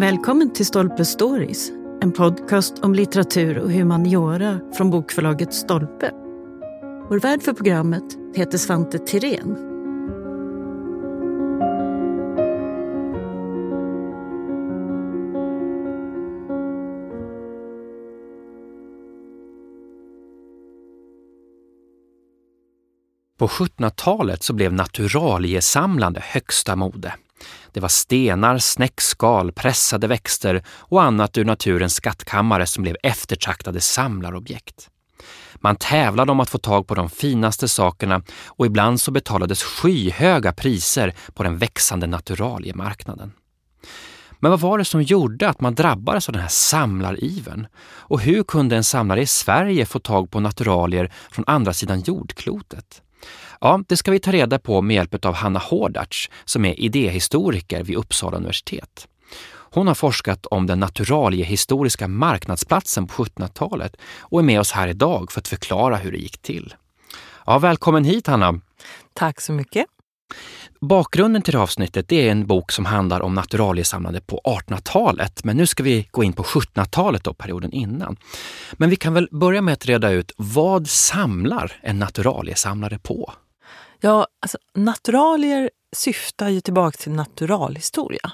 Välkommen till Stolpe Stories, en podcast om litteratur och humaniora från bokförlaget Stolpe. Vår värd för programmet heter Svante Tirén. På 1700-talet så blev naturaliesamlande högsta mode. Det var stenar, snäckskal, pressade växter och annat ur naturens skattkammare som blev eftertraktade samlarobjekt. Man tävlade om att få tag på de finaste sakerna och ibland så betalades skyhöga priser på den växande naturaliemarknaden. Men vad var det som gjorde att man drabbades av den här samlariven? Och hur kunde en samlare i Sverige få tag på naturalier från andra sidan jordklotet? Ja, det ska vi ta reda på med hjälp av Hanna Hårdarts som är idéhistoriker vid Uppsala universitet. Hon har forskat om den naturaliehistoriska marknadsplatsen på 1700-talet och är med oss här idag för att förklara hur det gick till. Ja, välkommen hit Hanna! Tack så mycket! Bakgrunden till det avsnittet är en bok som handlar om naturaliesamlande på 1800-talet. Men nu ska vi gå in på 1700-talet och perioden innan. Men vi kan väl börja med att reda ut vad samlar en naturaliesamlare på? Ja, alltså naturalier syftar ju tillbaka till naturalhistoria.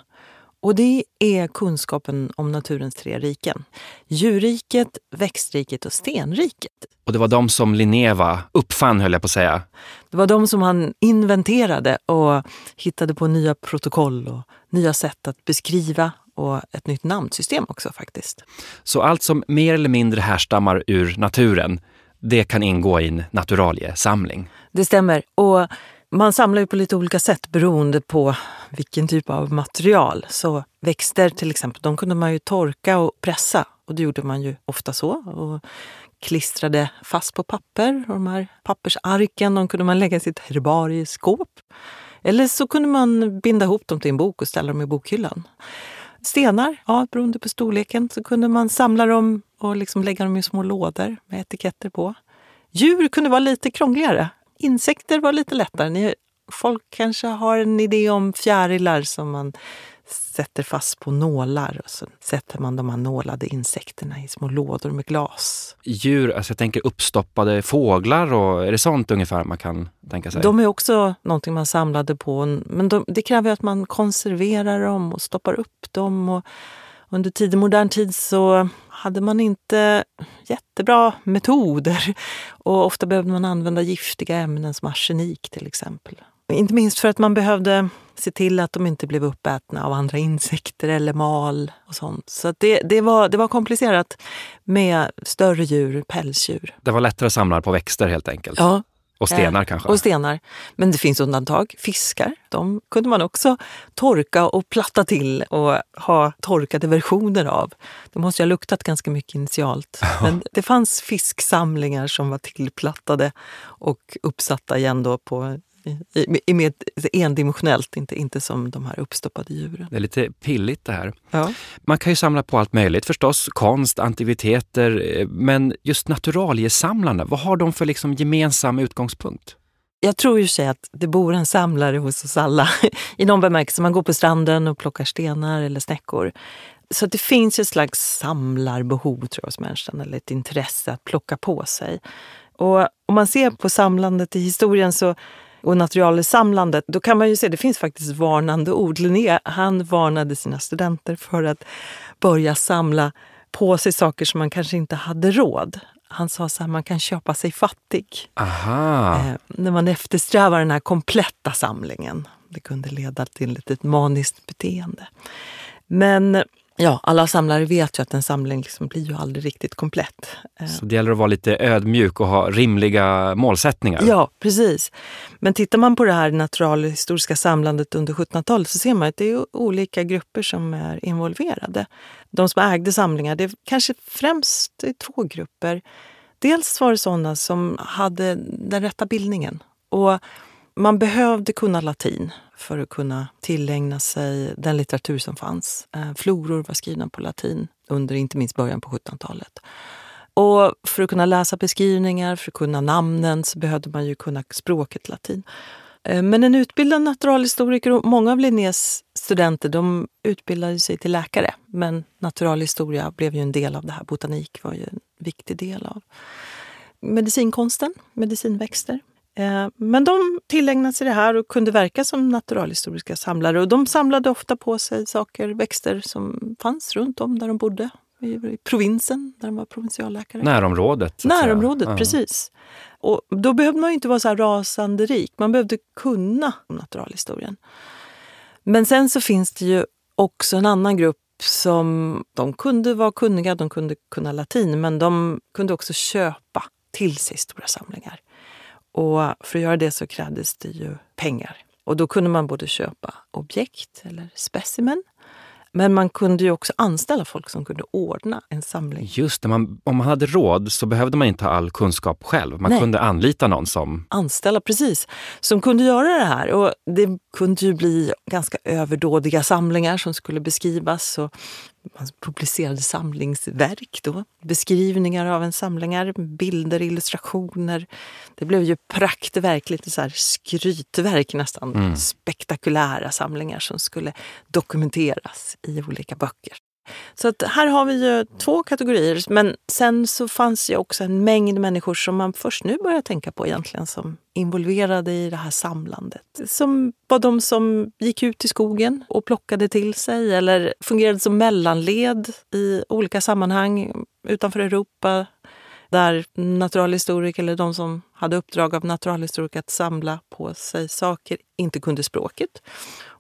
Och det är kunskapen om naturens tre riken. Djurriket, växtriket och stenriket. Och det var de som Linneva uppfann, höll jag på att säga. Det var de som han inventerade och hittade på nya protokoll och nya sätt att beskriva och ett nytt namnsystem också faktiskt. Så allt som mer eller mindre härstammar ur naturen, det kan ingå i en naturaliesamling? Det stämmer. Och man samlar ju på lite olika sätt beroende på vilken typ av material. Så växter till exempel, de kunde man ju torka och pressa. Och det gjorde man ju ofta så. Och klistrade fast på papper. Och de här pappersarken de kunde man lägga i sitt herbarieskåp. Eller så kunde man binda ihop dem till en bok och ställa dem i bokhyllan. Stenar, ja, beroende på storleken, så kunde man samla dem och liksom lägga dem i små lådor med etiketter på. Djur kunde vara lite krångligare. Insekter var lite lättare. Ni, folk kanske har en idé om fjärilar som man sätter fast på nålar och så sätter man de här nålade insekterna i små lådor med glas. Djur, alltså jag tänker uppstoppade fåglar och är det sånt ungefär man kan tänka sig? De är också någonting man samlade på, men de, det kräver att man konserverar dem och stoppar upp dem. Och under tidig modern tid så hade man inte jättebra metoder och ofta behövde man använda giftiga ämnen som arsenik till exempel. Inte minst för att man behövde se till att de inte blev uppätna av andra insekter eller mal och sånt. Så det, det, var, det var komplicerat med större djur, pälsdjur. Det var lättare att samla på växter helt enkelt? Ja, och stenar kanske? Och stenar. Men det finns undantag. Fiskar, de kunde man också torka och platta till och ha torkade versioner av. De måste ju ha luktat ganska mycket initialt. Men det fanns fisksamlingar som var tillplattade och uppsatta igen då på i, i, med endimensionellt, inte, inte som de här uppstoppade djuren. Det är lite pilligt det här. Ja. Man kan ju samla på allt möjligt förstås, konst, antikviteter, eh, men just naturaliesamlarna, vad har de för liksom gemensam utgångspunkt? Jag tror ju sig att det bor en samlare hos oss alla. I någon bemärkelse. Man går på stranden och plockar stenar eller snäckor. Så det finns ett slags samlarbehov tror jag, hos människan, eller ett intresse att plocka på sig. Och om man ser på samlandet i historien så och naturalsamlandet, då kan man ju se, det finns faktiskt varnande ord. Linné, han varnade sina studenter för att börja samla på sig saker som man kanske inte hade råd. Han sa så här, man kan köpa sig fattig. Aha. Eh, när man eftersträvar den här kompletta samlingen. Det kunde leda till ett maniskt beteende. Men Ja, alla samlare vet ju att en samling liksom blir ju aldrig riktigt komplett. Eh. Så det gäller att vara lite ödmjuk och ha rimliga målsättningar? Ja, precis. Men tittar man på det här naturalhistoriska samlandet under 1700-talet så ser man att det är olika grupper som är involverade. De som ägde samlingar, det är kanske främst två grupper. Dels var det sådana som hade den rätta bildningen. Och man behövde kunna latin för att kunna tillägna sig den litteratur som fanns. Eh, floror var skrivna på latin under inte minst början på 1700-talet. Och för att kunna läsa beskrivningar, för att kunna namnen, så behövde man ju kunna språket latin. Eh, men en utbildad naturalhistoriker och många av Linnés studenter de utbildade sig till läkare men naturalhistoria blev ju en del av det här. Botanik var ju en viktig del av medicinkonsten, medicinväxter. Eh, men de tillägnade sig det här och kunde verka som naturalhistoriska samlare. Och de samlade ofta på sig saker, växter som fanns runt om där de bodde. I provinsen, där de var provinsialläkare. Närområdet? Närområdet, ja. precis. Och då behövde man inte vara så rasande rik. Man behövde kunna naturalhistorien. Men sen så finns det ju också en annan grupp som de kunde vara kunniga, de kunde kunna latin, men de kunde också köpa till sig stora samlingar. Och för att göra det så krävdes det ju pengar. Och då kunde man både köpa objekt eller specimen men man kunde ju också anställa folk som kunde ordna en samling. Just det, man, om man hade råd så behövde man inte ha all kunskap själv. Man Nej. kunde anlita någon som... Anställa, precis. Som kunde göra det här. Och det kunde ju bli ganska överdådiga samlingar som skulle beskrivas. Och man publicerade samlingsverk då. Beskrivningar av en samlingar, bilder, illustrationer. Det blev ju praktverk, lite så här skrytverk nästan. Mm. Spektakulära samlingar som skulle dokumenteras i olika böcker. Så att här har vi ju två kategorier. Men sen så fanns ju också en mängd människor som man först nu börjar tänka på egentligen som involverade i det här samlandet. Som var de som gick ut i skogen och plockade till sig eller fungerade som mellanled i olika sammanhang utanför Europa där naturalhistoriker eller de som hade uppdrag av naturalhistoriker att samla på sig saker inte kunde språket.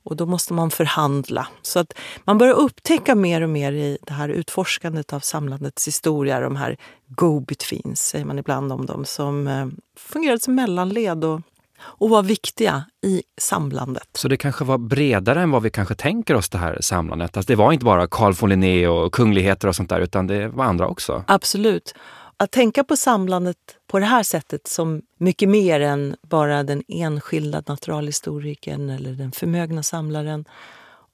Och då måste man förhandla. Så att man börjar upptäcka mer och mer i det här utforskandet av samlandets historia, de här go-betweens, säger man ibland om dem, som eh, fungerade som mellanled och, och var viktiga i samlandet. Så det kanske var bredare än vad vi kanske tänker oss det här samlandet? Alltså det var inte bara Carl von Linné och kungligheter och sånt där, utan det var andra också? Absolut. Att tänka på samlandet på det här sättet som mycket mer än bara den enskilda naturalhistorikern eller den förmögna samlaren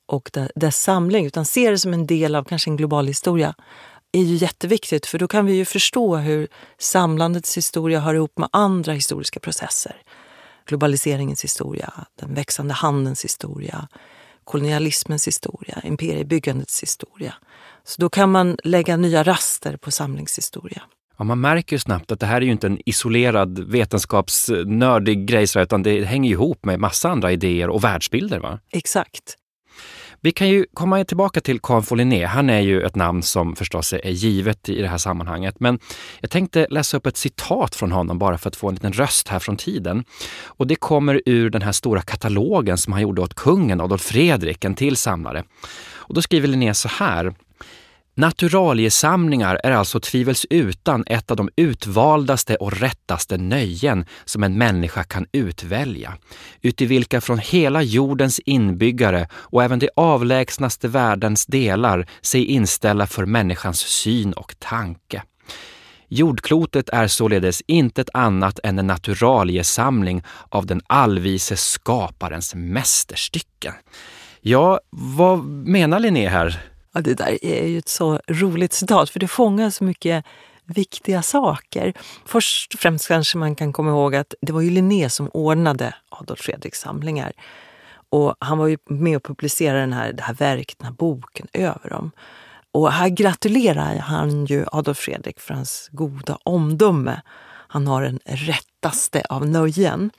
och dess samling, utan se det som en del av kanske en global historia är ju jätteviktigt för då kan vi ju förstå hur samlandets historia hör ihop med andra historiska processer. Globaliseringens historia, den växande handelns historia, kolonialismens historia, imperiebyggandets historia. Så då kan man lägga nya raster på samlingshistoria. Ja, man märker ju snabbt att det här är ju inte en isolerad vetenskapsnördig grej, utan det hänger ihop med massa andra idéer och världsbilder. Va? Exakt. Vi kan ju komma tillbaka till Carl Linné. Han är ju ett namn som förstås är givet i det här sammanhanget. Men jag tänkte läsa upp ett citat från honom bara för att få en liten röst här från tiden. Och det kommer ur den här stora katalogen som han gjorde åt kungen Adolf Fredrik, en till samlare. Och då skriver Linné så här. Naturaliesamlingar är alltså tvivelsutan ett av de utvaldaste och rättaste nöjen som en människa kan utvälja, uti vilka från hela jordens inbyggare och även de avlägsnaste världens delar sig inställa för människans syn och tanke. Jordklotet är således intet annat än en naturaliesamling av den allvise skaparens mästerstycken. Ja, vad menar Linné här? Ja, det där är ju ett så roligt citat för det fångar så mycket viktiga saker. Först och främst kanske man kan komma ihåg att det var ju Linné som ordnade Adolf Fredriks samlingar. Och han var ju med och publicerade den här, det här verket, den här boken över dem. Och här gratulerar han ju Adolf Fredrik för hans goda omdöme. Han har den rättaste av nöjen.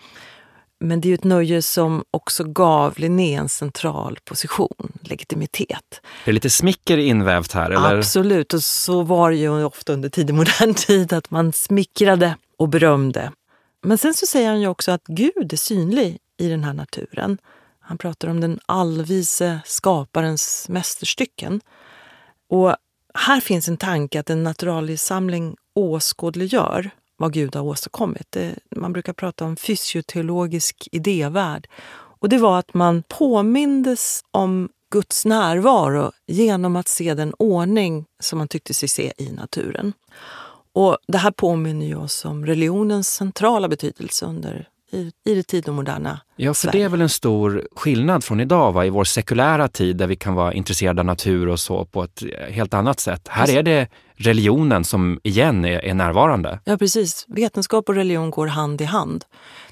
Men det är ett nöje som också gav Linné en central position, legitimitet. Det är lite smicker invävt här? Eller? Absolut, och så var det ju ofta under tidig modern tid, att man smickrade och berömde. Men sen så säger han ju också att Gud är synlig i den här naturen. Han pratar om den allvise skaparens mästerstycken. Och här finns en tanke att en naturaliesamling åskådliggör vad Gud har åstadkommit. Det, man brukar prata om fysioteologisk idévärld. Och det var att man påmindes om Guds närvaro genom att se den ordning som man tyckte sig se i naturen. Och Det här påminner ju oss om religionens centrala betydelse under i, i det tidomoderna Ja, för Sverige. det är väl en stor skillnad från idag, va? i vår sekulära tid där vi kan vara intresserade av natur och så på ett helt annat sätt. Här är det religionen som igen är, är närvarande. Ja, precis. Vetenskap och religion går hand i hand.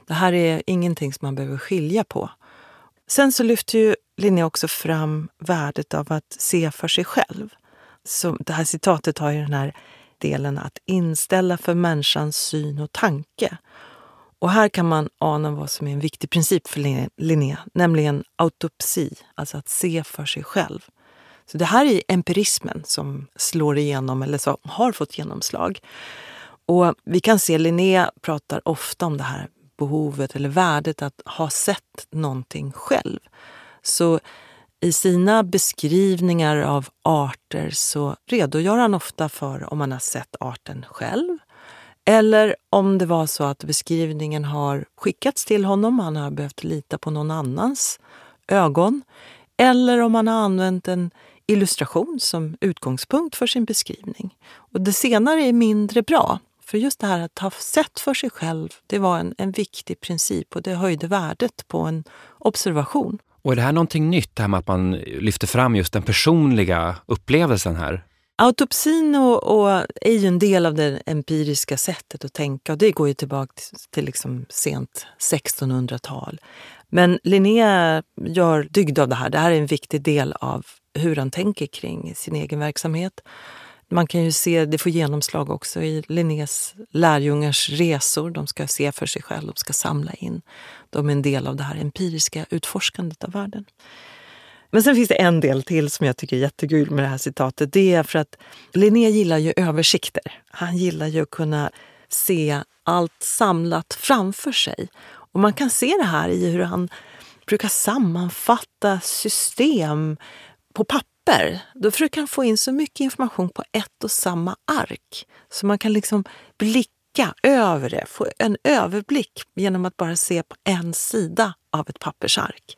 Det här är ingenting som man behöver skilja på. Sen så lyfter ju Linné också fram värdet av att se för sig själv. Så det här citatet har ju den här delen att inställa för människans syn och tanke. Och här kan man ana vad som är en viktig princip för Linné, nämligen autopsi, alltså att se för sig själv. Så det här är empirismen som slår igenom, eller som har fått genomslag. Och vi kan se Linné pratar ofta om det här behovet eller värdet att ha sett någonting själv. Så i sina beskrivningar av arter så redogör han ofta för om man har sett arten själv eller om det var så att beskrivningen har skickats till honom, han har behövt lita på någon annans ögon. Eller om han har använt en illustration som utgångspunkt för sin beskrivning. Och det senare är mindre bra. För just det här att ha sett för sig själv, det var en, en viktig princip och det höjde värdet på en observation. Och är det här någonting nytt, det här med att man lyfter fram just den personliga upplevelsen här? Autopsin och, och är ju en del av det empiriska sättet att tänka och det går ju tillbaka till, till liksom sent 1600-tal. Men Linné gör dygd av det här. Det här är en viktig del av hur han tänker kring sin egen verksamhet. Man kan ju se, det får genomslag också i Linnés lärjungars resor. De ska se för sig själva, de ska samla in. De är en del av det här empiriska utforskandet av världen. Men sen finns det en del till som jag tycker är jättekul med det här citatet. Det är för att Linné gillar ju översikter. Han gillar ju att kunna se allt samlat framför sig. Och man kan se det här i hur han brukar sammanfatta system på papper. Då försöker han få in så mycket information på ett och samma ark. Så man kan liksom blicka över det, få en överblick genom att bara se på en sida av ett pappersark.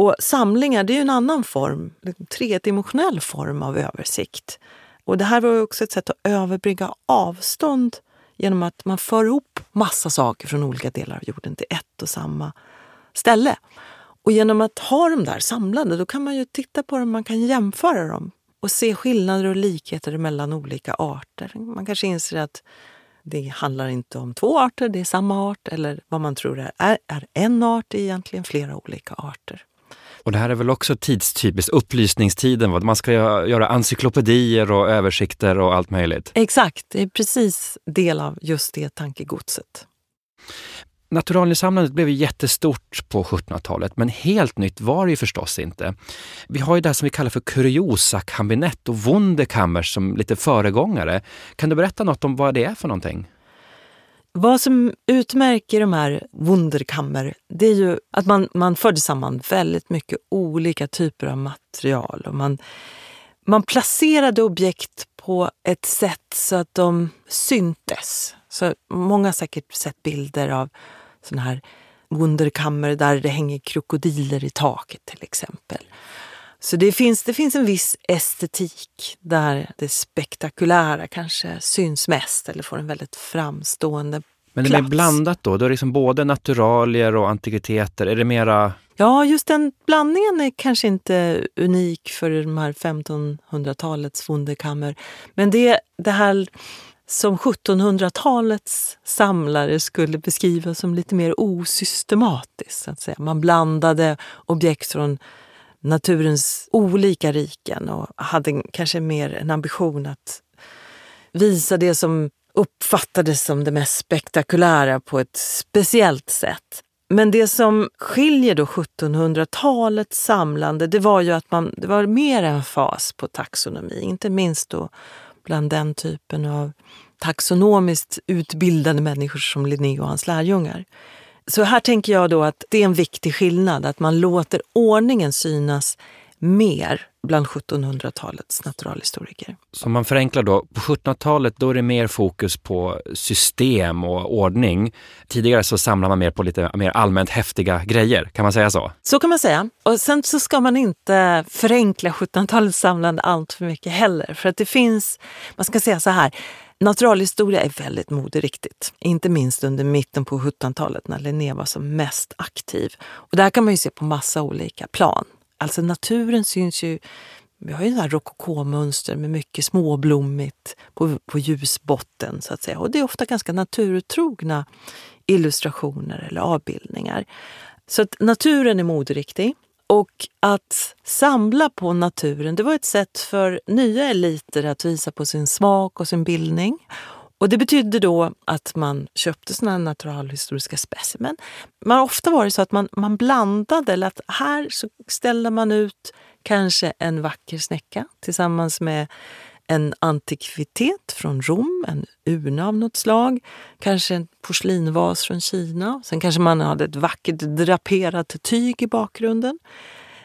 Och samlingar det är en annan form, en tredimensionell form av översikt. Och det här var också ett sätt att överbrygga avstånd genom att man för ihop massa saker från olika delar av jorden till ett och samma ställe. Och genom att ha dem där samlade då kan man ju titta på dem, man kan jämföra dem och se skillnader och likheter mellan olika arter. Man kanske inser att det handlar inte om två arter, det är samma art eller vad man tror är, är, är en art är egentligen flera olika arter. Och det här är väl också tidstypiskt, upplysningstiden. Man ska göra encyklopedier och översikter och allt möjligt. Exakt, det är precis del av just det tankegodset. Naturaliesamlandet blev ju jättestort på 1700-talet, men helt nytt var det ju förstås inte. Vi har ju det som vi kallar för kuriosa-kabinett och Wunderkammer som lite föregångare. Kan du berätta något om vad det är för någonting? Vad som utmärker de här Wunderkammer, det är ju att man, man förde samman väldigt mycket olika typer av material. Och man, man placerade objekt på ett sätt så att de syntes. Så många har säkert sett bilder av såna här Wunderkammer där det hänger krokodiler i taket till exempel. Så det finns, det finns en viss estetik där det spektakulära kanske syns mest eller får en väldigt framstående Men det plats. är blandat då? Är det liksom både naturalier och antikviteter. Är det mera... Ja, just den blandningen är kanske inte unik för de här 1500-talets Wunderkammer. Men det, det här som 1700-talets samlare skulle beskriva som lite mer osystematiskt. Så att säga. Man blandade objekt från naturens olika riken och hade kanske mer en ambition att visa det som uppfattades som det mest spektakulära på ett speciellt sätt. Men det som skiljer då 1700-talets samlande, det var ju att man, det var mer en fas på taxonomi, inte minst då bland den typen av taxonomiskt utbildade människor som Linné och hans lärjungar. Så här tänker jag då att det är en viktig skillnad, att man låter ordningen synas mer bland 1700-talets naturalhistoriker. Så man förenklar då, på 1700-talet då är det mer fokus på system och ordning. Tidigare så samlar man mer på lite mer allmänt häftiga grejer, kan man säga så? Så kan man säga. Och sen så ska man inte förenkla 1700-talets samlande allt för mycket heller. För att det finns, man ska säga så här, Naturalhistoria är väldigt moderiktigt, inte minst under mitten på 1700-talet när Linné var som mest aktiv. Och här kan man ju se på massa olika plan. Alltså naturen syns ju, vi har ju här rokokomönster med mycket småblommigt på, på ljusbotten så att säga. Och det är ofta ganska naturtrogna illustrationer eller avbildningar. Så att naturen är moderiktig. Och att samla på naturen, det var ett sätt för nya eliter att visa på sin smak och sin bildning. Och det betydde då att man köpte såna här naturalhistoriska specimen. Men ofta var det så att man, man blandade, eller att här så ställde man ut kanske en vacker snäcka tillsammans med en antikvitet från Rom, en urna av något slag, kanske en porslinvas från Kina. Sen kanske man hade ett vackert draperat tyg i bakgrunden.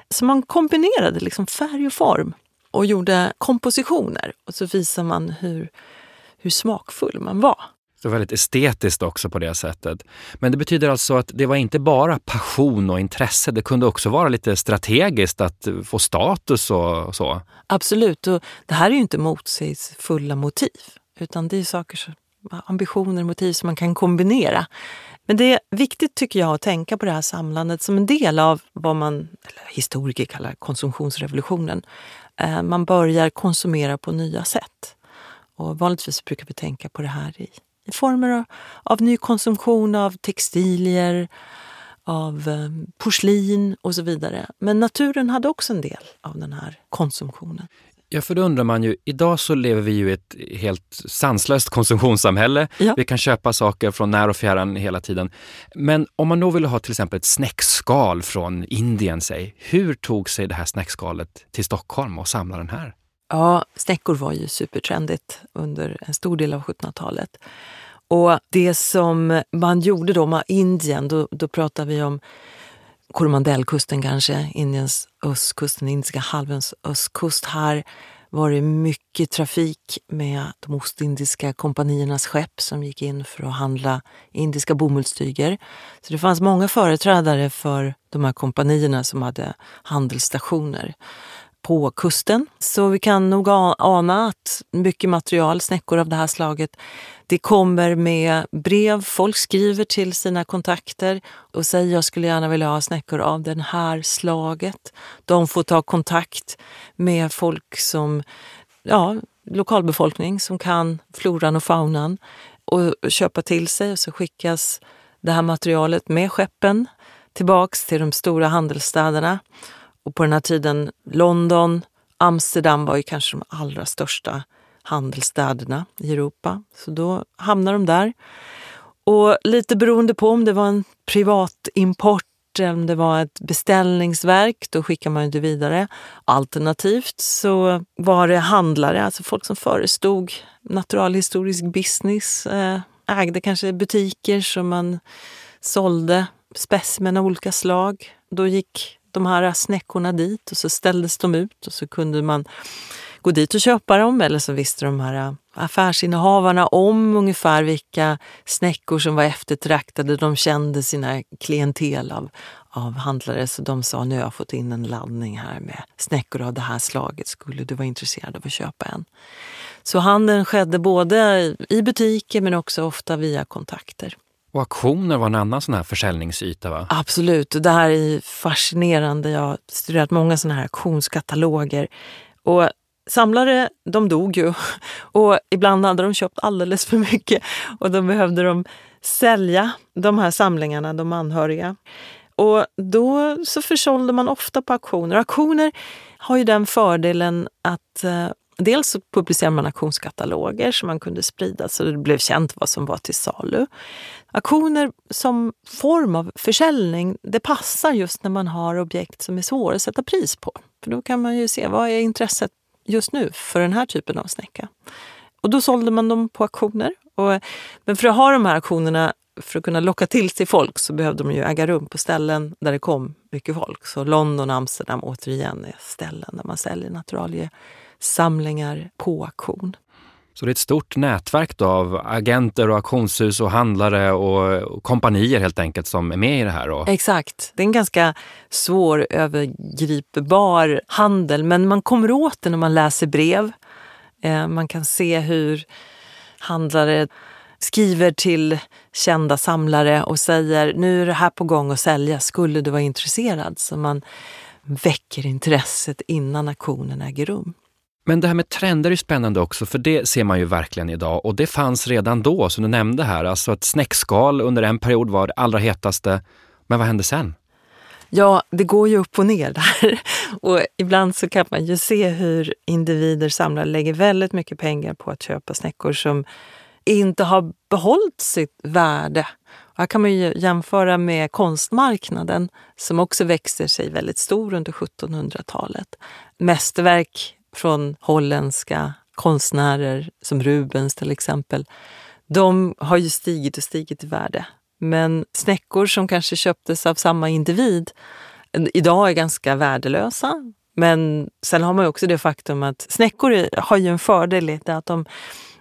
Så man kombinerade liksom färg och form och gjorde kompositioner. Och så visade man hur, hur smakfull man var. Så väldigt estetiskt också på det sättet. Men det betyder alltså att det var inte bara passion och intresse, det kunde också vara lite strategiskt att få status och så? Absolut, och det här är ju inte motsägelsefulla motiv, utan det är saker, ambitioner och motiv som man kan kombinera. Men det är viktigt tycker jag att tänka på det här samlandet som en del av vad man eller historiker kallar konsumtionsrevolutionen. Eh, man börjar konsumera på nya sätt. Och vanligtvis brukar vi tänka på det här i former av, av ny konsumtion av textilier, av eh, porslin och så vidare. Men naturen hade också en del av den här konsumtionen. Ja, för då undrar man ju, idag så lever vi ju i ett helt sanslöst konsumtionssamhälle. Ja. Vi kan köpa saker från när och fjärran hela tiden. Men om man då vill ha till exempel ett snäckskal från Indien, säg, hur tog sig det här snäckskalet till Stockholm och samla den här? Ja, snäckor var ju supertrendigt under en stor del av 1700-talet. Och det som man gjorde då med Indien, då, då pratar vi om Coromandelkusten, kanske, Indiens östkust, den indiska halvöns östkust. Här var det mycket trafik med de ostindiska kompaniernas skepp som gick in för att handla indiska bomullstyger. Så det fanns många företrädare för de här kompanierna som hade handelsstationer på kusten. Så vi kan nog ana att mycket material, snäckor av det här slaget, det kommer med brev. Folk skriver till sina kontakter och säger jag skulle gärna vilja ha snäckor av det här slaget. De får ta kontakt med folk som, ja, lokalbefolkning som kan floran och faunan och köpa till sig och så skickas det här materialet med skeppen tillbaks till de stora handelsstäderna. Och på den här tiden, London, Amsterdam var ju kanske de allra största handelsstäderna i Europa. Så då hamnar de där. Och lite beroende på om det var en privat import eller om det var ett beställningsverk, då skickar man det vidare. Alternativt så var det handlare, alltså folk som förestod naturalhistorisk business, eh, ägde kanske butiker som man sålde specimen av olika slag. Då gick de här snäckorna dit och så ställdes de ut och så kunde man gå dit och köpa dem eller så visste de här äh, affärsinnehavarna om ungefär vilka snäckor som var eftertraktade. De kände sina klientel av, av handlare så de sa nu har jag fått in en laddning här med snäckor av det här slaget. Skulle du vara intresserad av att köpa en? Så handeln skedde både i butiker men också ofta via kontakter. Och auktioner var en annan sån här försäljningsyta va? Absolut, det här är fascinerande. Jag har studerat många såna här auktionskataloger. Och samlare, de dog ju. Och ibland hade de köpt alldeles för mycket och då behövde de sälja de här samlingarna, de anhöriga. Och då så försålde man ofta på auktioner. Auktioner har ju den fördelen att eh, Dels så publicerade man auktionskataloger som man kunde sprida så det blev känt vad som var till salu. Auktioner som form av försäljning, det passar just när man har objekt som är svåra att sätta pris på. För då kan man ju se vad är intresset just nu för den här typen av snäcka. Och då sålde man dem på auktioner. Och, men för att ha de här auktionerna, för att kunna locka till sig folk så behövde de ju äga rum på ställen där det kom mycket folk. Så London och Amsterdam återigen är ställen där man säljer naturaliesamlingar på auktion. Så det är ett stort nätverk av agenter och auktionshus och handlare och kompanier helt enkelt som är med i det här? Då. Exakt. Det är en ganska svår övergripbar handel men man kommer åt det när man läser brev. Eh, man kan se hur handlare skriver till kända samlare och säger nu är det här på gång att sälja, skulle du vara intresserad? Så man väcker intresset innan auktionen äger rum. Men det här med trender är spännande också, för det ser man ju verkligen idag och det fanns redan då, som du nämnde här. Alltså att snäckskal under en period var det allra hetaste. Men vad hände sen? Ja, det går ju upp och ner där. Och ibland så kan man ju se hur individer, samlar, lägger väldigt mycket pengar på att köpa snäckor som inte har behållit sitt värde. Och här kan man ju jämföra med konstmarknaden som också växer sig väldigt stor under 1700-talet. Mästerverk från holländska konstnärer som Rubens till exempel, de har ju stigit och stigit i värde. Men snäckor som kanske köptes av samma individ idag är ganska värdelösa. Men sen har man också det faktum att snäckor har ju en fördel i att de,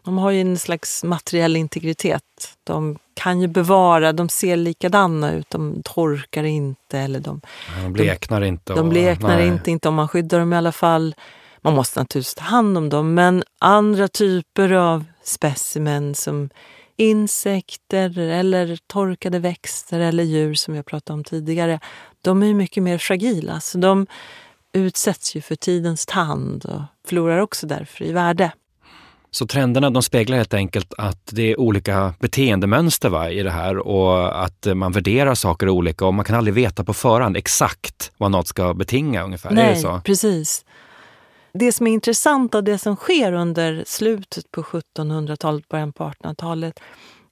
de har ju en slags materiell integritet. De kan ju bevara, de ser likadana ut, de torkar inte. Eller de, de bleknar inte. De bleknar inte, inte om man skyddar dem i alla fall. Man måste naturligtvis ta hand om dem, men andra typer av specimen som insekter eller torkade växter eller djur som jag pratade om tidigare, de är mycket mer fragila. Så de utsätts ju för tidens tand och förlorar också därför i värde. Så trenderna de speglar helt enkelt att det är olika beteendemönster va, i det här och att man värderar saker olika och man kan aldrig veta på förhand exakt vad något ska betinga ungefär. Nej, precis. Det som är intressant av det som sker under slutet på 1700-talet, början på 1800-talet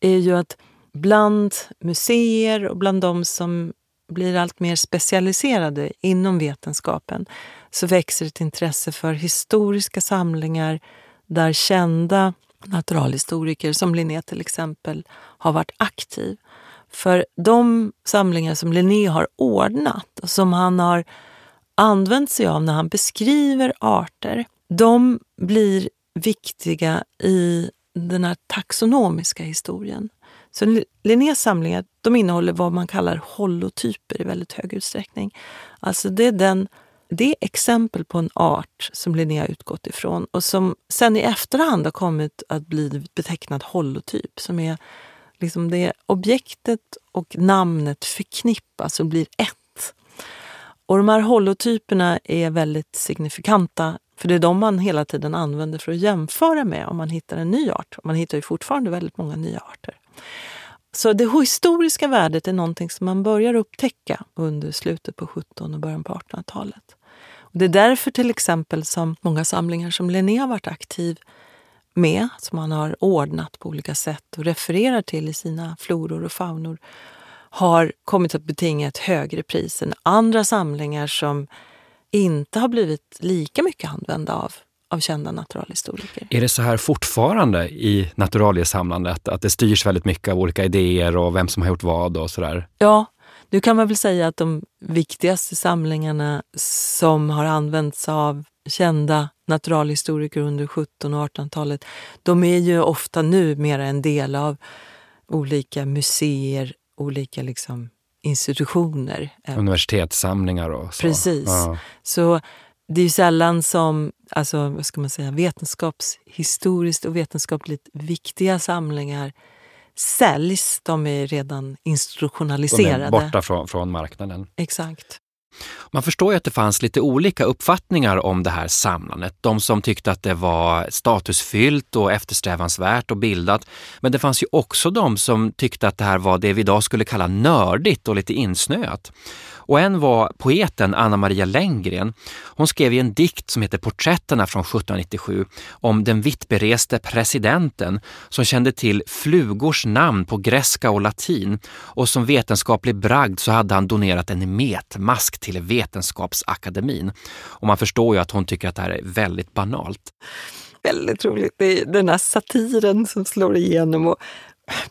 är ju att bland museer och bland de som blir allt mer specialiserade inom vetenskapen så växer ett intresse för historiska samlingar där kända naturalhistoriker, som Linné till exempel, har varit aktiv. För de samlingar som Linné har ordnat och som han har använt sig av när han beskriver arter, de blir viktiga i den här taxonomiska historien. Så Linnés samlingar de innehåller vad man kallar holotyper i väldigt hög utsträckning. Alltså det är, den, det är exempel på en art som Linné har utgått ifrån och som sen i efterhand har kommit att bli betecknad holotyp. Som är liksom det objektet och namnet förknippas och blir ett och de här holotyperna är väldigt signifikanta för det är de man hela tiden använder för att jämföra med om man hittar en ny art. Man hittar ju fortfarande väldigt många nya arter. Så det historiska värdet är någonting som man börjar upptäcka under slutet på 1700 och början på 1800-talet. Det är därför till exempel som många samlingar som Linné har varit aktiv med, som han har ordnat på olika sätt och refererar till i sina floror och faunor, har kommit att betinga ett högre pris än andra samlingar som inte har blivit lika mycket använda av, av kända naturalhistoriker. Är det så här fortfarande i naturaliesamlandet, att det styrs väldigt mycket av olika idéer och vem som har gjort vad och sådär? Ja, nu kan man väl säga att de viktigaste samlingarna som har använts av kända naturalhistoriker under 1700 och 1800-talet, de är ju ofta nu mer en del av olika museer, olika liksom institutioner. Universitetssamlingar och så. Precis. Ja. Så det är ju sällan som alltså, vad ska man säga, vetenskapshistoriskt och vetenskapligt viktiga samlingar säljs. De är redan institutionaliserade. De är borta från, från marknaden. Exakt. Man förstår ju att det fanns lite olika uppfattningar om det här samlandet. De som tyckte att det var statusfyllt och eftersträvansvärt och bildat. Men det fanns ju också de som tyckte att det här var det vi idag skulle kalla nördigt och lite insnöat. Och en var poeten Anna Maria Lenngren. Hon skrev i en dikt som heter Porträtterna från 1797 om den vittbereste presidenten som kände till flugors namn på greska och latin och som vetenskaplig bragd så hade han donerat en metmask till Vetenskapsakademin. Och man förstår ju att hon tycker att det här är väldigt banalt. Väldigt roligt. Det är den här satiren som slår igenom och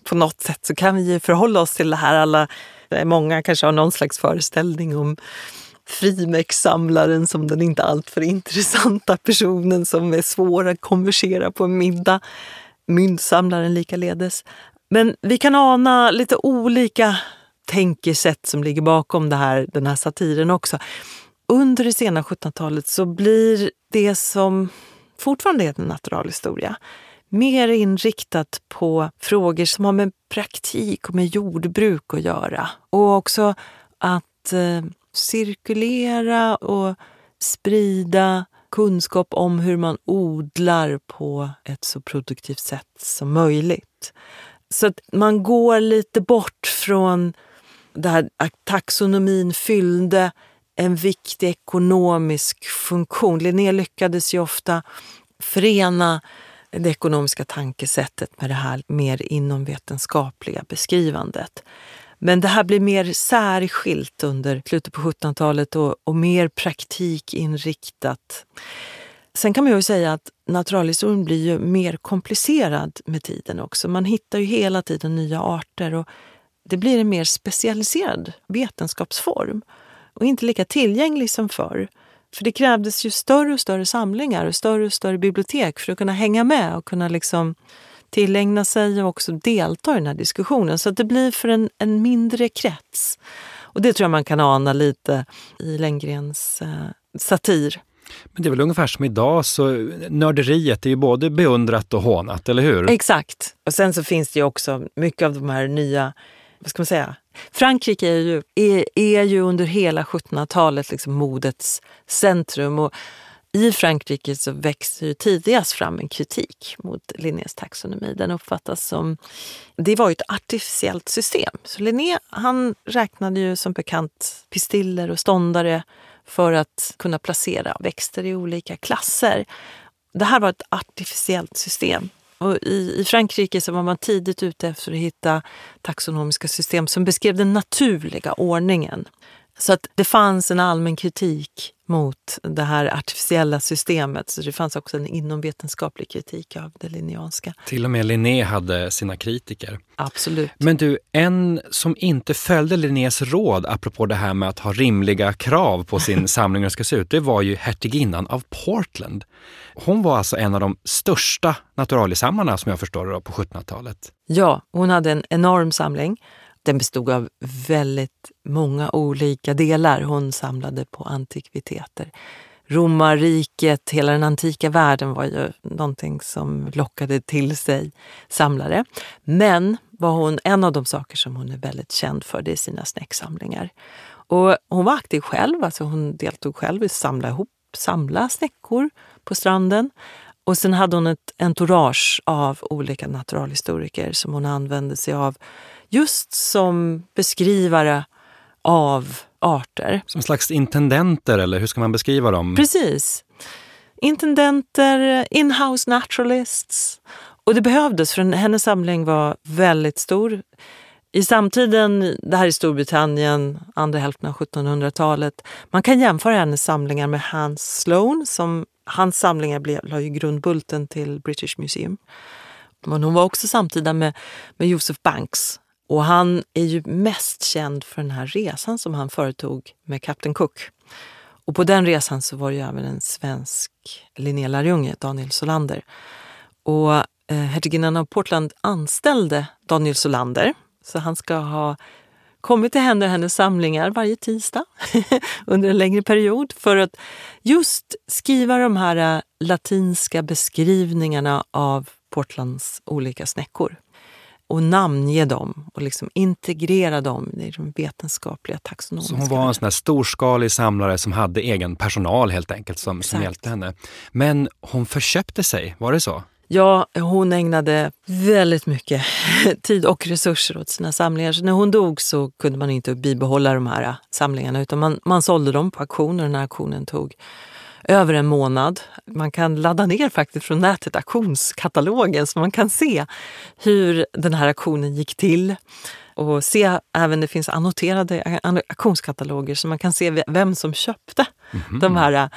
på något sätt så kan vi förhålla oss till det här alla eh, Många kanske har någon slags föreställning om frimärkssamlaren som den inte alltför intressanta personen som är svår att konversera på en middag. Myntsamlaren likaledes. Men vi kan ana lite olika tänkesätt som ligger bakom det här, den här satiren också. Under det sena 1700-talet så blir det som fortfarande är en naturalhistoria mer inriktat på frågor som har med praktik och med jordbruk att göra. Och också att eh, cirkulera och sprida kunskap om hur man odlar på ett så produktivt sätt som möjligt. Så att man går lite bort från det här att taxonomin fyllde en viktig ekonomisk funktion. Linné lyckades ju ofta förena det ekonomiska tankesättet med det här mer inomvetenskapliga beskrivandet. Men det här blir mer särskilt under slutet på 1700-talet och, och mer praktikinriktat. Sen kan man ju säga att naturalhistorien blir ju mer komplicerad med tiden också. Man hittar ju hela tiden nya arter och det blir en mer specialiserad vetenskapsform och inte lika tillgänglig som förr. För det krävdes ju större och större samlingar och större och större bibliotek för att kunna hänga med och kunna liksom tillägna sig och också delta i den här diskussionen. Så att det blir för en, en mindre krets. Och det tror jag man kan ana lite i Lenngrens eh, satir. Men det är väl ungefär som idag, så nörderiet är ju både beundrat och hånat, eller hur? Exakt. Och sen så finns det ju också mycket av de här nya, vad ska man säga, Frankrike är ju, är, är ju under hela 1700-talet liksom modets centrum. Och i Frankrike så växer ju tidigast fram en kritik mot Linnés taxonomi. Den uppfattas som... Det var ju ett artificiellt system. Så Linné han räknade ju som bekant pistiller och ståndare för att kunna placera växter i olika klasser. Det här var ett artificiellt system. Och i, I Frankrike så var man tidigt ute efter att hitta taxonomiska system som beskrev den naturliga ordningen. Så att det fanns en allmän kritik mot det här artificiella systemet. Så det fanns också en inomvetenskaplig kritik av det linneanska. Till och med Linné hade sina kritiker. Absolut. Men du, en som inte följde Linnés råd, apropå det här med att ha rimliga krav på sin samling hur ska se ut, det var ju hertiginnan av Portland. Hon var alltså en av de största naturaliesamlarna som jag förstår det på 1700-talet. Ja, hon hade en enorm samling. Den bestod av väldigt många olika delar. Hon samlade på antikviteter. Romarriket, hela den antika världen var ju någonting som lockade till sig samlare. Men var hon, en av de saker som hon är väldigt känd för det är sina snäcksamlingar. Och hon var aktiv själv, alltså hon deltog själv i att samla ihop, samla snäckor på stranden. Och sen hade hon ett entourage av olika naturalhistoriker som hon använde sig av just som beskrivare av arter. Som slags intendenter, eller hur ska man beskriva dem? Precis. Intendenter, inhouse naturalists. Och det behövdes, för hennes samling var väldigt stor. I samtiden, det här är Storbritannien, andra hälften av 1700-talet, man kan jämföra hennes samlingar med Hans Sloane. Som, hans samlingar blev, la ju grundbulten till British Museum. Men hon var också samtida med, med Joseph Banks och han är ju mest känd för den här resan som han företog med Captain Cook. Och på den resan så var det ju även en svensk Linnélärjunge, Daniel Solander. Och eh, hertiginnan av Portland anställde Daniel Solander, så han ska ha kommit till henne och hennes samlingar varje tisdag under en längre period för att just skriva de här eh, latinska beskrivningarna av Portlands olika snäckor och namnge dem och liksom integrera dem i de vetenskapliga taxonomiska. Så hon var en sån här storskalig samlare som hade egen personal helt enkelt som, som hjälpte henne. Men hon förköpte sig, var det så? Ja, hon ägnade väldigt mycket tid och resurser åt sina samlingar. Så när hon dog så kunde man inte bibehålla de här samlingarna utan man, man sålde dem på auktion och den här auktionen tog över en månad. Man kan ladda ner faktiskt från nätet auktionskatalogen så man kan se hur den här auktionen gick till och se även det finns annoterade auktionskataloger så man kan se vem som köpte mm -hmm. de här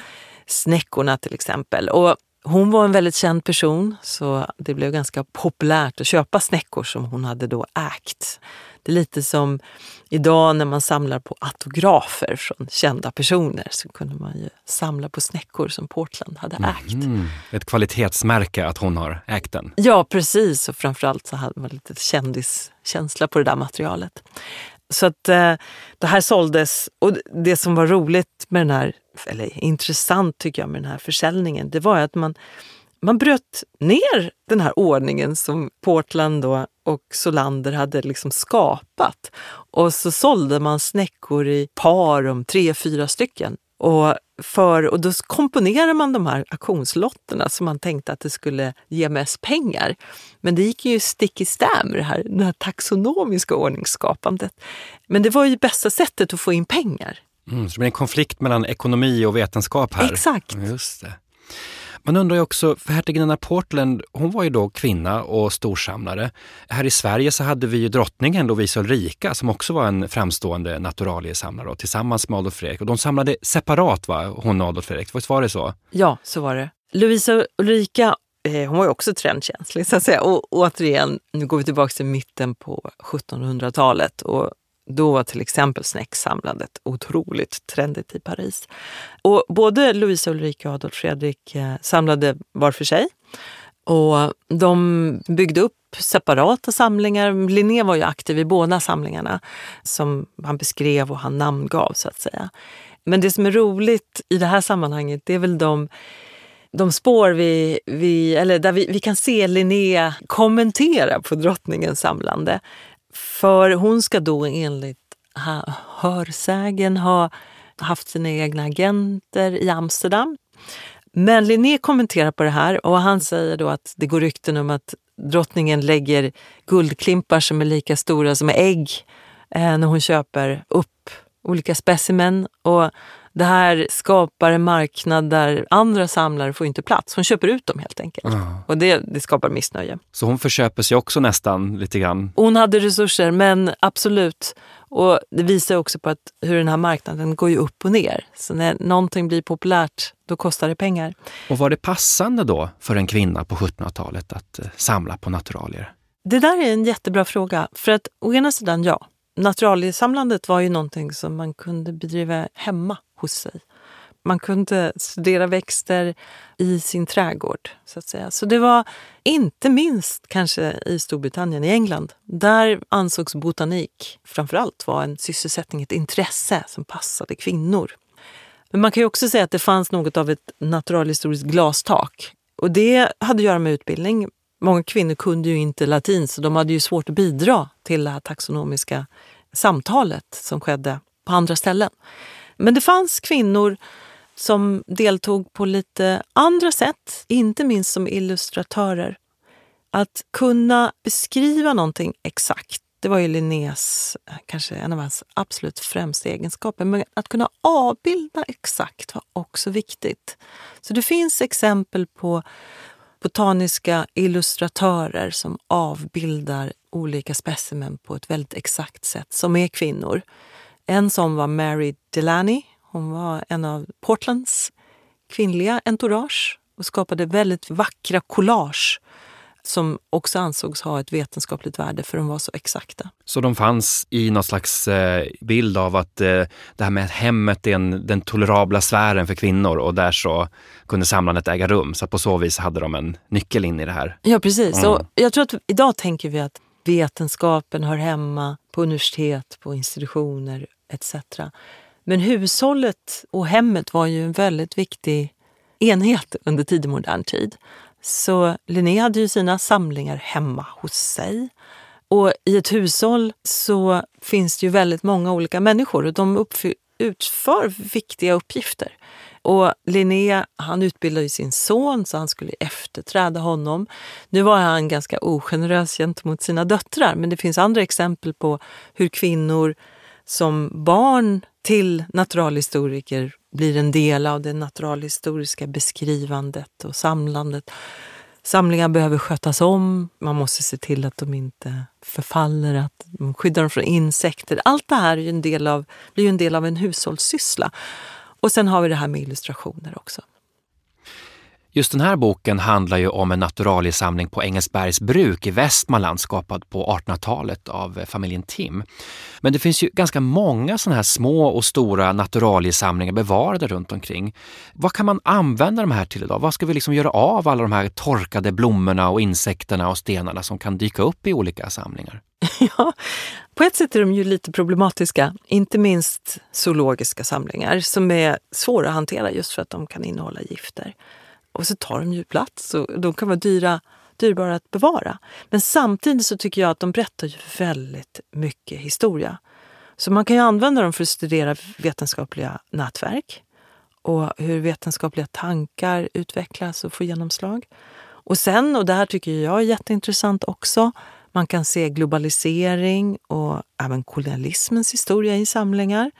snäckorna till exempel. Och hon var en väldigt känd person så det blev ganska populärt att köpa snäckor som hon hade då ägt. Det är lite som idag när man samlar på autografer från kända personer så kunde man ju samla på snäckor som Portland hade ägt. Mm, ett kvalitetsmärke att hon har ägt den. Ja, precis. Och framförallt så hade man lite kändiskänsla på det där materialet. Så att eh, det här såldes. Och det som var roligt med den här, eller intressant tycker jag med den här försäljningen, det var att man, man bröt ner den här ordningen som Portland då och Solander hade liksom skapat. Och så sålde man snäckor i par om tre, fyra stycken Och, för, och då komponerar man de här auktionslotterna som man tänkte att det skulle ge mest pengar. Men det gick ju stick i stäv med det här, det här taxonomiska ordningsskapandet. Men det var ju bästa sättet att få in pengar. Mm, så det blir en konflikt mellan ekonomi och vetenskap här? Exakt. Just det. Man undrar ju också, för hertiginnan Portland, hon var ju då kvinna och storsamlare. Här i Sverige så hade vi ju drottningen Lovisa Ulrika som också var en framstående naturaliesamlare tillsammans med Adolf Fredrik. Och de samlade separat, va? hon och Adolf Fredrik. Var det så? Ja, så var det. Lovisa Ulrika eh, hon var ju också trendkänslig så att säga. Och återigen, nu går vi tillbaka till mitten på 1700-talet och då var till exempel snäcksamlandet otroligt trendigt i Paris. Och både Louise Ulrika och Adolf Fredrik eh, samlade var för sig. Och de byggde upp separata samlingar. Linné var ju aktiv i båda samlingarna som han beskrev och han namngav så att säga. Men det som är roligt i det här sammanhanget det är väl de de spår vi, vi, eller där vi, vi kan se Linné kommentera på drottningens samlande. För hon ska då enligt hörsägen ha haft sina egna agenter i Amsterdam. Men Linné kommenterar på det här och han säger då att det går rykten om att drottningen lägger guldklimpar som är lika stora som ägg eh, när hon köper upp olika specimen. Och det här skapar en marknad där andra samlare får inte plats. Hon köper ut dem helt enkelt. Mm. Och det, det skapar missnöje. Så hon förköper sig också nästan lite grann? Hon hade resurser, men absolut. Och det visar också på att hur den här marknaden går ju upp och ner. Så när någonting blir populärt, då kostar det pengar. Och var det passande då för en kvinna på 1700-talet att eh, samla på naturalier? Det där är en jättebra fråga. För att å ena sidan ja, naturaliesamlandet var ju någonting som man kunde bedriva hemma hos sig. Man kunde studera växter i sin trädgård. Så att säga. Så det var inte minst kanske i Storbritannien, i England. Där ansågs botanik framförallt vara en sysselsättning, ett intresse som passade kvinnor. Men man kan ju också säga att det fanns något av ett naturalhistoriskt glastak. Och det hade att göra med utbildning. Många kvinnor kunde ju inte latin så de hade ju svårt att bidra till det här taxonomiska samtalet som skedde på andra ställen. Men det fanns kvinnor som deltog på lite andra sätt, inte minst som illustratörer. Att kunna beskriva någonting exakt, det var ju Linnés, eh, kanske en av hans absolut främsta egenskaper. Men att kunna avbilda exakt var också viktigt. Så det finns exempel på botaniska illustratörer som avbildar olika specimen på ett väldigt exakt sätt, som är kvinnor. En som var Mary Delany. Hon var en av Portlands kvinnliga entourage och skapade väldigt vackra collage som också ansågs ha ett vetenskapligt värde för de var så exakta. Så de fanns i någon slags eh, bild av att eh, det här med hemmet är en, den tolerabla sfären för kvinnor och där så kunde samlandet äga rum. Så på så vis hade de en nyckel in i det här. Ja precis. Mm. Och jag tror att idag tänker vi att vetenskapen hör hemma på universitet, på institutioner etc. Men hushållet och hemmet var ju en väldigt viktig enhet under tidig modern tid. Så Linné hade ju sina samlingar hemma hos sig. Och i ett hushåll så finns det ju väldigt många olika människor och de utför viktiga uppgifter. Och Linné han utbildade sin son så han skulle efterträda honom. Nu var han ganska ogenerös gentemot sina döttrar men det finns andra exempel på hur kvinnor som barn till naturalhistoriker blir en del av det naturalhistoriska beskrivandet och samlandet. Samlingar behöver skötas om, man måste se till att de inte förfaller, att man skyddar dem från insekter. Allt det här är en del av, blir ju en del av en hushållssyssla. Och sen har vi det här med illustrationer också. Just den här boken handlar ju om en naturaliesamling på Engelsbergs bruk i Västmanland skapad på 1800-talet av eh, familjen Tim. Men det finns ju ganska många sådana här små och stora naturaliesamlingar bevarade runt omkring. Vad kan man använda de här till idag? Vad ska vi liksom göra av alla de här torkade blommorna och insekterna och stenarna som kan dyka upp i olika samlingar? Ja, på ett sätt är de ju lite problematiska. Inte minst zoologiska samlingar som är svåra att hantera just för att de kan innehålla gifter. Och så tar de ju plats och de kan vara dyra, dyrbara att bevara. Men samtidigt så tycker jag att de berättar ju väldigt mycket historia. Så man kan ju använda dem för att studera vetenskapliga nätverk. och hur vetenskapliga tankar utvecklas och får genomslag. Och sen, och det här tycker jag är jätteintressant också, man kan se globalisering och även kolonialismens historia i samlingar.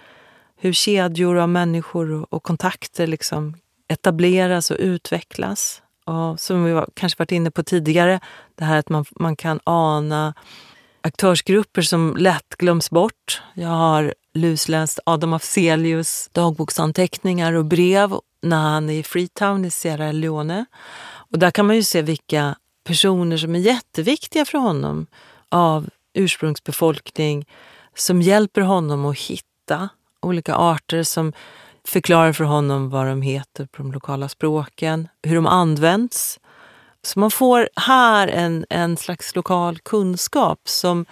Hur kedjor av människor och kontakter liksom etableras och utvecklas. Och som vi var, kanske varit inne på tidigare, det här att man, man kan ana aktörsgrupper som lätt glöms bort. Jag har lusläst Adam Afzelius dagboksanteckningar och brev när han är i Freetown i Sierra Leone. Och där kan man ju se vilka personer som är jätteviktiga för honom av ursprungsbefolkning som hjälper honom att hitta olika arter som förklarar för honom vad de heter på de lokala språken, hur de används. Så man får här en, en slags lokal kunskap som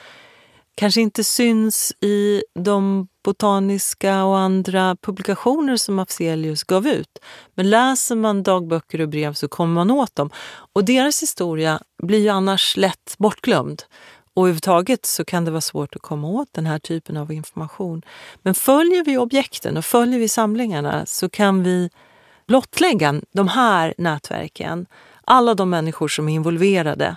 kanske inte syns i de botaniska och andra publikationer som Afzelius gav ut. Men läser man dagböcker och brev så kommer man åt dem. Och deras historia blir ju annars lätt bortglömd. Och överhuvudtaget så kan det vara svårt att komma åt den här typen av information. Men följer vi objekten och följer vi samlingarna så kan vi blottlägga de här nätverken, alla de människor som är involverade.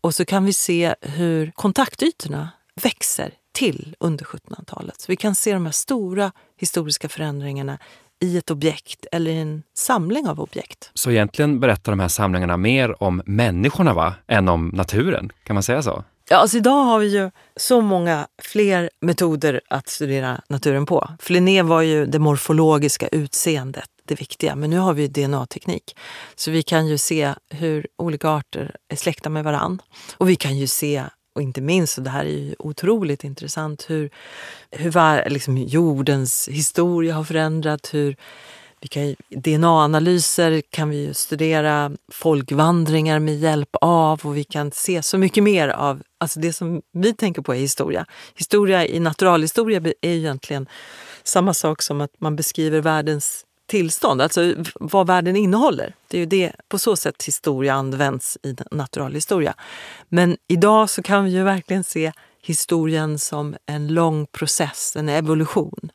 Och så kan vi se hur kontaktytorna växer till under 1700-talet. Så vi kan se de här stora historiska förändringarna i ett objekt eller i en samling av objekt. Så egentligen berättar de här samlingarna mer om människorna va? än om naturen? Kan man säga så? Ja, alltså idag har vi ju så många fler metoder att studera naturen på. För Linné var ju det morfologiska utseendet det viktiga, men nu har vi DNA-teknik. Så vi kan ju se hur olika arter är släkta med varann. Och vi kan ju se och inte minst, och det här är ju otroligt intressant, hur, hur var, liksom, jordens historia har förändrat, hur DNA-analyser kan vi studera folkvandringar med hjälp av och vi kan se så mycket mer av alltså det som vi tänker på är historia. Historia i naturalhistoria är egentligen samma sak som att man beskriver världens tillstånd, alltså vad världen innehåller. Det är ju det, på så sätt historia används i naturalhistoria. Men idag så kan vi ju verkligen se historien som en lång process, en evolution.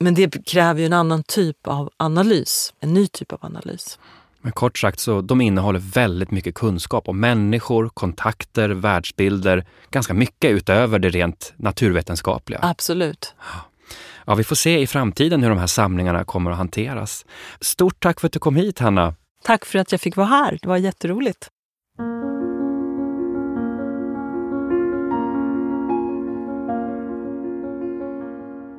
Men det kräver ju en annan typ av analys, en ny typ av analys. Men kort sagt så de innehåller väldigt mycket kunskap om människor, kontakter, världsbilder, ganska mycket utöver det rent naturvetenskapliga. Absolut. Ja, vi får se i framtiden hur de här samlingarna kommer att hanteras. Stort tack för att du kom hit, Hanna. Tack för att jag fick vara här. Det var jätteroligt.